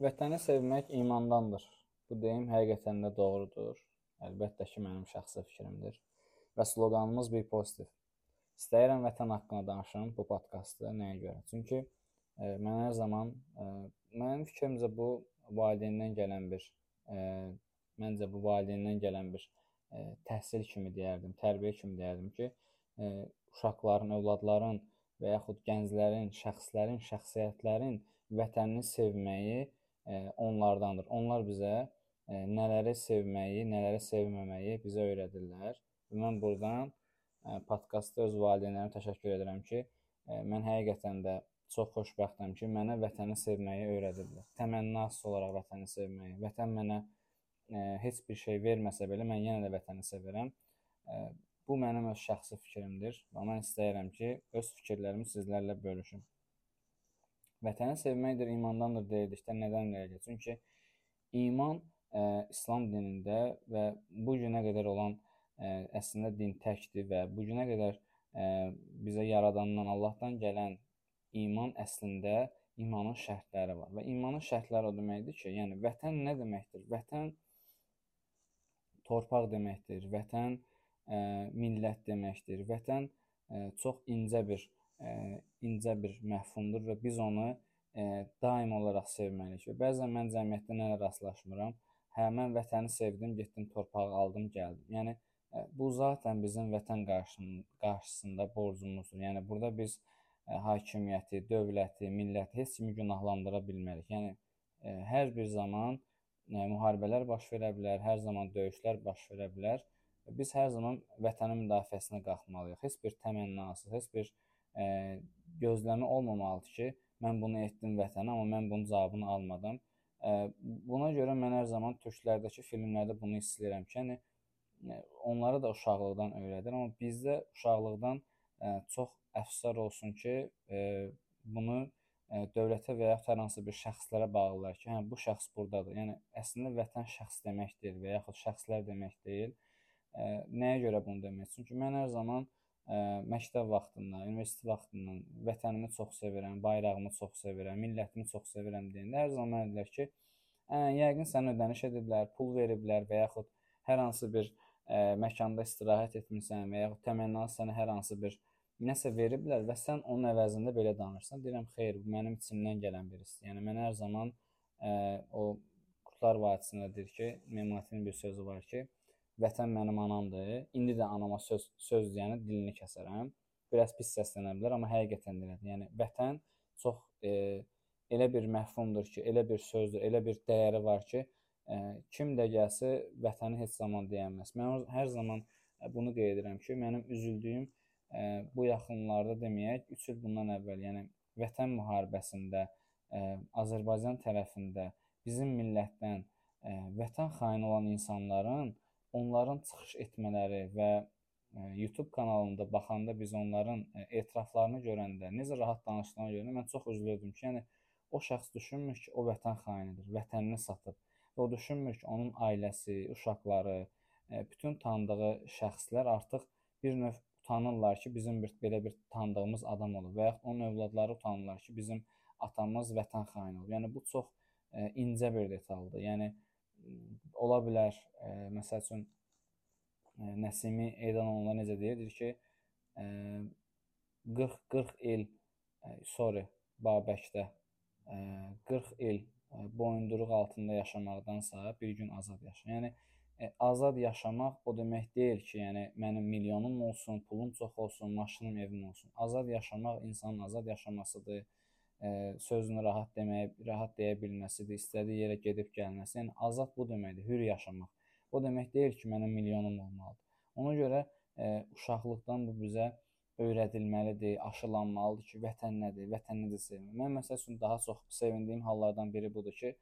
Vətəni sevmək imandandır. Bu deyim həqiqətən də doğrudur. Əlbəttə ki, mənim şəxsi fikrimdir. Və sloqanımız bir pozitiv. İstəyirəm vətən haqqında danışım bu podkastda nəyə görə? Çünki e, mən hər zaman e, mənim fikrimcə bu valideyndən gələn bir e, məncə bu valideyndən gələn bir e, təhsil kimi deyərdim, tərbiyə kimi deyərdim ki, e, uşaqların, övladların və yaxud gənclərin, şəxslərin, şəxsiyyətlərin vətənini sevməyi onlardandır. Onlar bizə nələri sevməyi, nələri sevməməyi bizə öyrədirlər. Mən burdan podkastda öz valideynlərimə təşəkkür edirəm ki, mən həqiqətən də çox xoşbəxtəm ki, mənə vətəni sevməyi öyrədiblər. Təmənnasız olaraq vətəni sevməyi. Vətən mənə ə, heç bir şey verməsə belə mən yenə də vətəni sevirəm. Ə, bu mənim öz şəxsi fikrimdir və mən istəyirəm ki, öz fikirlərimi sizlərlə bölüşüm. Vətəni sevməkdir, imandandır deyildikdə nədən irəli? Çünki iman ə, İslam dinində və bu günə qədər olan ə, əslində din təkdir və bu günə qədər ə, bizə yaradandan, Allahdan gələn iman əslində imanın şərtləri var. Və imanın şərtləri o deməkdir ki, yəni vətən nə deməkdir? Vətən torpaq deməkdir. Vətən ə, millət deməkdir. Vətən ə, çox incə bir ə, incə bir məfhumdur və biz onu ə, daim olaraq sevməliyik. Və bəzən mən cəmiyyətdə nələ rastlaşmıram? Hə, mən vətəni sevdim, getdim, torpağı aldım, gəldim. Yəni ə, bu zaten bizim vətən qarşısında borcumuzdur. Yəni burada biz hakimiyyəti, dövləti, milləti heç kimi günahlandıra bilmərik. Yəni hər bir zaman müharibələr baş verə bilər, hər zaman döyüşlər baş verə bilər. Biz hər zaman vətənin müdafiəsinə qalxmalıyıq. Heç bir təmənnası, heç bir ə, gözləmə olmamalıdır ki, mən bunu etdim vətənə, amma mən bunun cavabını almadım. Ə, buna görə mən hər zaman türklərdəki filmlərdə bunu hiss edirəm ki, yəni onları da uşaqlıqdan öyrədir, amma bizdə uşaqlıqdan ə, çox əfsuslar olsun ki, ə, bunu ə, dövlətə və ya hər hansı bir şəxslərə bağlılar ki, hə bu şəxs burdadır. Yəni əslində vətən şəxs demək deyil və yaxud şəxslər demək deyil. Ə, nəyə görə bunu demək? Çünki mən hər zaman məktəb vaxtından, universitet vaxtından vətənimi çox sevirəm, bayrağımı çox sevirəm, millətimi çox sevirəm deyəndə hər zaman dedilər ki, ə, yəqin sənə ödəniş ediblər, pul veriblər və yaxud hər hansı bir ə, məkanda istirahət etmisən və yaxud təmənnası sənə hər hansı bir nəsə veriblər və sən onun əvəzində belə danışırsan. Deyirəm, xeyr, bu mənim içimdən gələn bir hissdir. Yəni mən hər zaman ə, o Qurtlar Vadisində deyir ki, Memati'nin bir sözü var ki, Vətən mənim anamdır. İndi də anama söz söz deyəni dilini kəsərəm. Biraz pis səslənə bilər, amma həqiqətən elədir. Yəni vətən çox e, elə bir məfhumdur ki, elə bir sözdür, elə bir dəyəri var ki, e, kim də gəlsə vətəni heç zaman deyəməz. Mən hər zaman e, bunu qeyd edirəm ki, mənim üzüldüyüm e, bu yaxınlarda deməyək, 3 il bundan əvvəl, yəni vətən müharibəsində e, Azərbaycan tərəfində bizim millətdən e, vətən xaini olan insanların onların çıxış etmələri və e, YouTube kanalında baxanda biz onların e, etiraflarını görəndə, necə rahat danışdığını görəndə mən çox üzülürdüm ki, yəni o şəxs düşünmür ki, o vətən xainidir, vətənini satıb. Və o düşünmür ki, onun ailəsi, uşaqları, e, bütün tanıdığı şəxslər artıq bir növ utanırlar ki, bizim bir belə bir tanıdığımız adam olub və yaxud onun övladları utanırlar ki, bizim atamız vətən xaini olub. Yəni bu çox incə bir detaldır. Yəni ola bilər, ə, e, məsəl üçün ə, e, Nəsimi Eydanoğlu necə deyir? Deyir ki, ə, 40 40 il ə, sorry, Babəkdə ə, 40 il ə, boyunduruq altında yaşamaqdansa bir gün azad yaşa. Yəni ə, azad yaşamaq o demək deyil ki, yəni mənim milyonum olsun, pulum çox olsun, maşınım, evim olsun. Azad yaşamaq insanın azad yaşamasıdır ə, sözünü rahat deməyə, rahat deyə bilməsidir, istədiyi yerə gedib gəlməsi. Yəni azad bu deməkdir, hür yaşamaq. O demək deyil ki, mənim milyonum olmalıdır. Ona görə ə, uşaqlıqdan bu bizə öyrədilməlidir, aşılanmalıdır ki, vətən nədir, vətən necə sevmək. Mən məsəl üçün daha çox sevindiyim hallardan biri budur ki,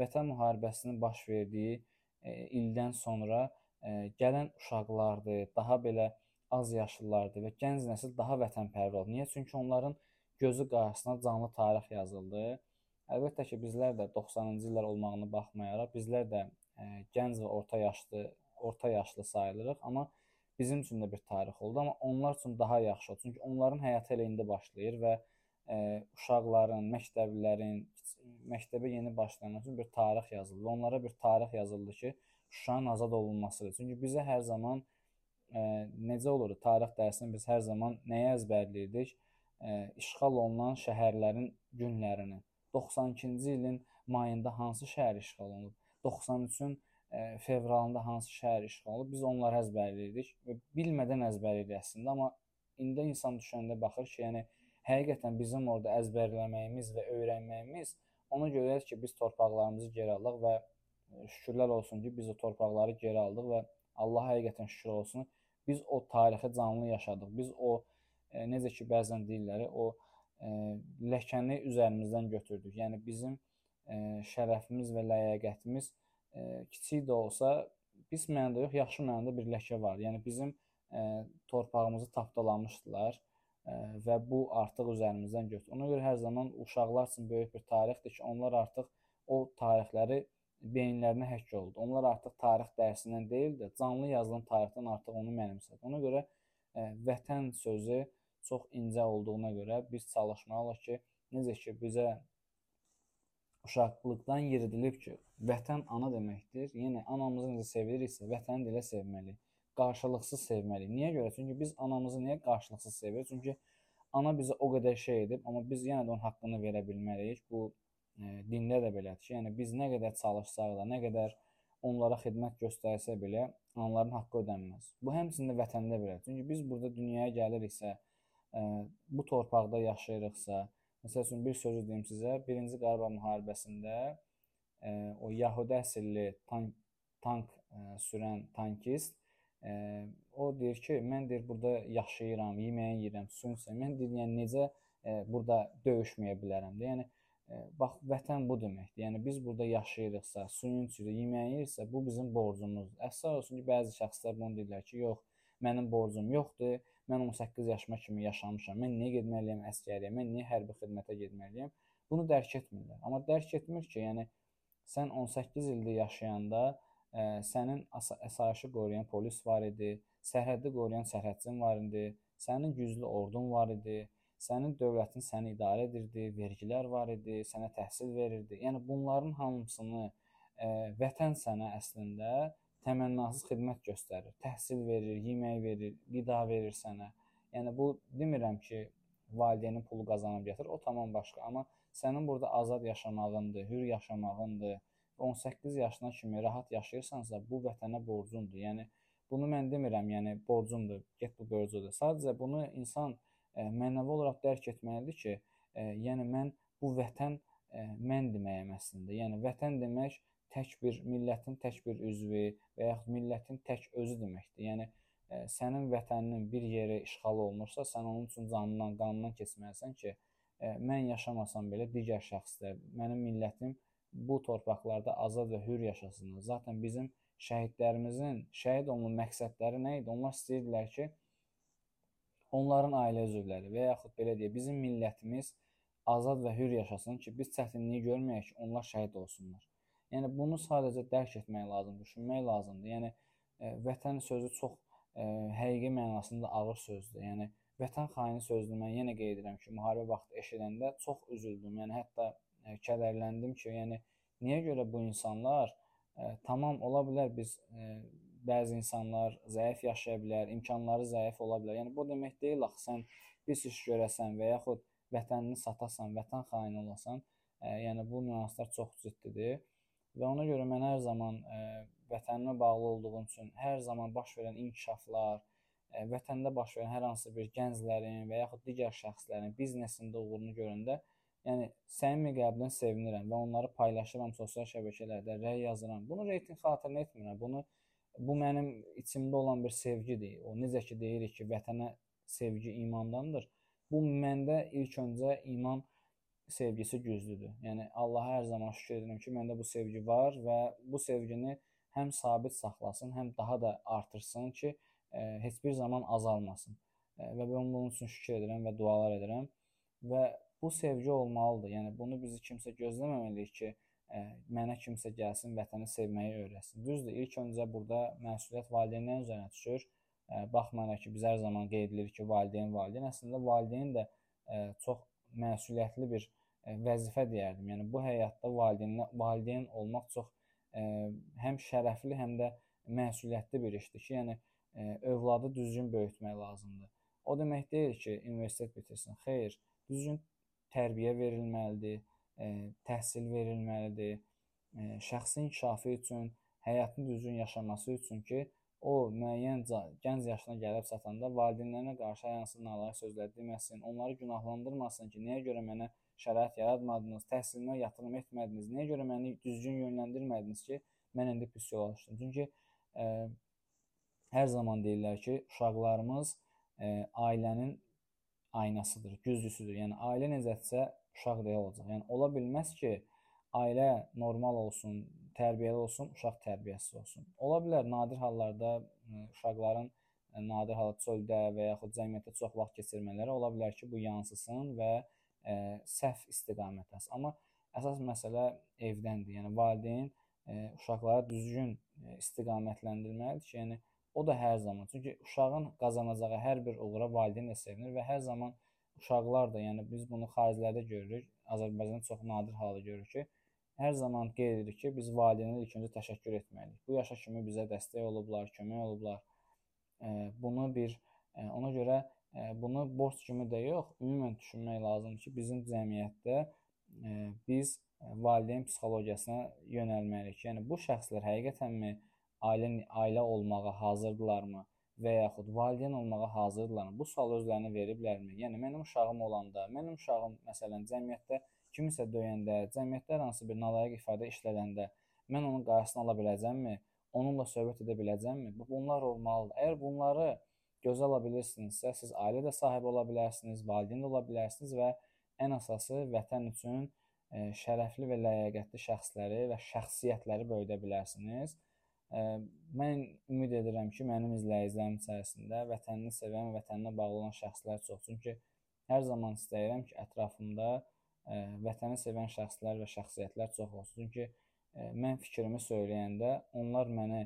vətən müharibəsinin baş verdiyi ə, ildən sonra ə, gələn uşaqlardır, daha belə az yaşlılardır və gənc nəsil daha vətənpərvər oldu. Niyə? Çünki onların gözü qarşısına canlı tarix yazıldı. Əlbəttə ki, bizlər də 90-cı illər olmağına baxmayaraq, bizlər də ə, e, gənc və orta yaşlı, orta yaşlı sayılırıq, amma bizim üçün də bir tarix oldu, amma onlar üçün daha yaxşı oldu. Çünki onların həyatı elə indi başlayır və ə, ə, uşaqların, məktəblilərin, məktəbə yeni başlayanlar üçün bir tarix yazıldı. Onlara bir tarix yazıldı ki, Şuşanın azad olunmasıdır. Çünki bizə hər zaman ə, necə olurdu? Tarix dərsində biz hər zaman nəyi əzbərləyirdik? İşğal olunan şəhərlərin günlərini. 92-ci ilin mayında hansı şəhər işğal olunub? 93-ün fevralında hansı şəhər işğal olunub? Biz onları əzbərləyirdik və bilmədən əzbərləyirik əslində, amma indi insan düşəndə baxır ki, yəni həqiqətən bizim orada əzbərləməyimiz və öyrənməyimiz ona görədir ki, biz torpaqlarımızı geri aldıq və şükürlər olsun ki, biz o torpaqları geri aldıq və Allah həqiqətən şükür olsun. Biz o tarixi canlı yaşadıq. Biz o necə ki bəzən deyirlər, o e, ləkəni üzərimizdən götürdük. Yəni bizim e, şərəfimiz və ləyaqətimiz e, kiçik də olsa pis mənada yox, yaxşı mənada bir ləkə var. Yəni bizim e, torpağımızı tapdalamışdılar e, və bu artıq üzərimizdən götür. Ona görə hər zaman uşaqlar üçün böyük bir tarixdir ki, onlar artıq o tarixləri beyinlərinə həkk oldu. Onlar artıq tarix dərsindən deyil də, canlı yazılan tarixdən artıq onu mənimsədi. Ona görə ə, e, vətən sözü çox incə olduğuna görə biz çalışmalıyıq ki, necə ki bizə uşaqlıqdan yeridilib ki, vətən ana deməkdir. Yəni anamızı necə seviriksə, vətəni də elə sevməliyik. Qarşılıqsız sevməliyik. Niyə görə? Çünki biz anamızı niyə qarşılıqsız sevirik? Çünki ana bizə o qədər şey edib, amma biz yenə də onun haqqını verə bilməliyik. Bu dində də belədir ki, yəni biz nə qədər çalışsaq da, nə qədər onlara xidmət göstərsə belə onların haqqı ödənməz. Bu həmçinin vətəndə belədir. Çünki biz burada dünyaya gəliriksə, bu torpaqda yaşayırıqsa, məsəl üçün bir sözü deyim sizə, 1-ci Qarabağ müharibəsində o Yahudi əsilli tank tank sürən tankist o deyir ki, mən deyir burada yaşayıram, yeməyi yeyirəm, suyunu içirəm. Mən deyir, yəni necə burada döyüşməyə bilərəm də. Yəni Bax, vətən bu deməkdir. Yəni biz burada yaşayırıqsa, suyunu içirik, yeməyi yeyirsə, bu bizim borcumuzdur. Əfsər olsun ki, bəzi şəxslər bunu deyirlər ki, yox, mənim borcum yoxdur. Mən 18 yaşıma kimi yaşamışam. Mən niyə getməliyəm əsgəriyə? Mən niyə hərbi xidmətə getməliyəm? Bunu dərk etmirlər. Amma dərk etmir ki, yəni sən 18 ildir yaşayanda ə, sənin əsayişi qoruyan polis var idi, sərhəddi qoruyan sərhədçin var idi, sənin güclü ordun var idi sənin dövlətin səni idarə edirdi, vergilər var idi, sənə təhsil verirdi. Yəni bunların hamısını ə, e, vətən sənə əslində təmənnasız xidmət göstərir. Təhsil verir, yemək verir, qida verir sənə. Yəni bu demirəm ki, valideynin pulu qazanıb gətir, o tamam başqa, amma sənin burada azad yaşamağındır, hür yaşamağındır. 18 yaşına kimi rahat yaşayırsansa, bu vətənə borcundur. Yəni bunu mən demirəm, yəni borcumdur, get bu borcudur. Sadəcə bunu insan mənəvi olaraq dərk etməlidir ki, yəni mən bu vətən mən deməyəm əslində. Yəni vətən demək tək bir millətin tək bir üzvü və yaxud millətin tək özü deməkdir. Yəni sənin vətəninin bir yeri işğal olunursa, sən onun üçün canından, qanından keçməlisən ki, mən yaşamasam belə digər şəxslər, mənim millətim bu torpaqlarda azad və hür yaşasınlar. Zaten bizim şəhidlərimizin şəhid olma məqsədləri nə idi? Onlar istəyirdilər ki, onların ailə üzvləri və yaxud belə deyək, bizim millətimiz azad və hür yaşasın ki, biz çətinliyi görməyək ki, onlar şəhid olsunlar. Yəni bunu sadəcə dərk etmək lazımdır, düşünmək lazımdır. Yəni ə, vətən sözü çox ə, həqiqi mənasında ağır sözdür. Yəni vətən xaini sözünü mən yenə qeyd edirəm ki, müharibə vaxtı eşidəndə çox üzüldüm. Yəni hətta ə, kədərləndim ki, yəni niyə görə bu insanlar ə, tamam ola bilər biz ə, bəzi insanlar zəif yaşaya bilər, imkanları zəif ola bilər. Yəni bu demək deyil axı sən pis iş görəsən və yaxud vətənini satasan, vətən xaini olasan. Ə, yəni bu nüanslar çox ciddidir. Və ona görə mən hər zaman ə, vətənimə bağlı olduğum üçün hər zaman baş verən inkişaflar, ə, vətəndə baş verən hər hansı bir gənclərin və yaxud digər şəxslərin biznesində uğurunu görəndə Yəni səmimi qəlbdən sevinirəm və onları paylaşıram sosial şəbəkələrdə, rəy yazıram. Bunu reytinq xatirinə etmirəm. Bunu bu mənim içimdə olan bir sevgidir. O necə ki deyirik ki, vətənə sevgi imandandır. Bu məndə ilk öncə iman sevgisi güclüdür. Yəni Allaha hər zaman şükür edirəm ki, məndə bu sevgi var və bu sevgini həm sabit saxlasın, həm daha da artırsın ki, ə, e, heç bir zaman azalmasın. Ə, e, və mən bunun üçün şükür edirəm və dualar edirəm və bu sevgi olmalıdır. Yəni bunu bizi kimsə gözləməməliyik ki, mənə kimsə gəlsin, vətəni sevməyi öyrətsin. Düzdür, ilk öncə burada məsuliyyət valideynlərin üzərinə düşür. Baxmayaraq ki, biz hər zaman qeyd edirik ki, valideyn valideyn, əslində valideyn də çox məsuliyyətli bir vəzifə deyərdim. Yəni bu həyatda valideyn valideyn olmaq çox həm şərəfli, həm də məsuliyyətli bir işdir ki, yəni övladı düzgün böyütmək lazımdır. O demək deyil ki, universitet bitirsin. Xeyr, düzgün tərbiyə verilməlidir, təhsil verilməlidir. Ə, şəxsi inkişafı üçün, həyatını düzgün yaşaması üçün ki, o müəyyən gənc yaşına gəlib çatanda valideynlərinə qarşı hansı nalayiq sözlər deməsin, onları günahlandırmasın ki, nəyə görə mənə şərait yaratmadınız, təhsilimə yatırım etmədiniz, nəyə görə məni düzgün yönləndirmədiniz ki, mən indi pis yola düşdüm. Çünki ə, hər zaman deyirlər ki, uşaqlarımız ə, ailənin aynasıdır, güzgüsüdür. Yəni ailə necədirsə, uşaq da olacaq. Yəni ola bilməz ki, ailə normal olsun, tərbiyəli olsun, uşaq tərbiyəsiz olsun. Ola bilər nadir hallarda uşaqların nadir halda çöldə və yaxud cəmiyyətdə çox vaxt keçirmələri ola bilər ki, bu yansısın və ə, səhv istiqamət alsın. Amma əsas məsələ evdəndir. Yəni valideyn ə, uşaqları düzgün istiqamətləndirməlidir ki, yəni o da hər zaman. Çünki uşağın qazanacağı hər bir uğura valideyn də sevinir və hər zaman uşaqlar da, yəni biz bunu xariclərdə görürük, Azərbaycanda çox nadir halda görürük ki, hər zaman qeyd edirik ki, biz valideynlərə ilk öncə təşəkkür etməliyik. Bu yaşa kimi bizə dəstək olublar, kömək olublar. Bunu bir ona görə bunu borc kimi də yox, ümumən düşünmək lazımdır ki, bizim cəmiyyətdə biz valideyn psixologiyasına yönəlməliyik. Yəni bu şəxslər həqiqətənmi ailə ailə olmağa hazırdırlarmı və yaxud valideyn olmağa hazırdırlarmı? Bu sualı özlərinə veriblərmi? Yəni mənim uşağım olanda, mənim uşağım məsələn cəmiyyətdə kimisə döyəndə, cəmiyyətdə hər hansı bir nalayiq ifadə işlədəndə mən onun qarşısını ala biləcəmmi? Onunla söhbət edə biləcəmmi? Bu bunlar olmalıdır. Əgər bunları gözə ala bilirsinizsə, siz ailə də sahibi ola bilərsiniz, valideyn də ola bilərsiniz və ən əsası vətən üçün ə, şərəfli və ləyaqətli şəxsləri və şəxsiyyətləri böyüdə bilərsiniz. Ə, mən ümid edirəm ki, mənim izləyicilərim içərisində vətənini sevən, vətəninə bağlı olan şəxslər çox. Çünki hər zaman istəyirəm ki, ətrafımda vətəni sevən şəxslər və şəxsiyyətlər çox olsun. Çünki mən fikrimi söyləyəndə onlar məni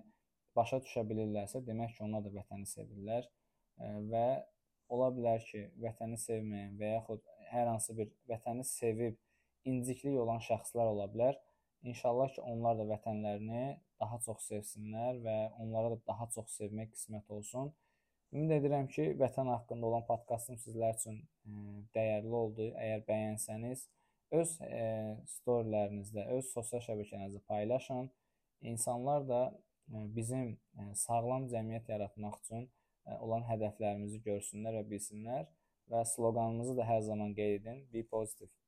başa düşə bilirlərsə, demək ki, onlar da vətəni sevirlər və ola bilər ki, vətəni sevməyən və yaxud hər hansı bir vətəni sevib inciklik olan şəxslər ola bilər. İnşallah ki, onlar da vətənlərini daha çox sevsinlər və onlara da daha çox sevmək qismət olsun. Ümid edirəm ki, vətən haqqında olan podkastım sizlər üçün dəyərli oldu. Əgər bəyənsəniz, öz storylərinizdə, öz sosial şəbəkənizdə paylaşın. İnsanlar da bizim sağlam cəmiyyət yaratmaq üçün olan hədəflərimizi görsünlər və bilsinlər və sloqanımızı da hər zaman qeyd edin: Be positive.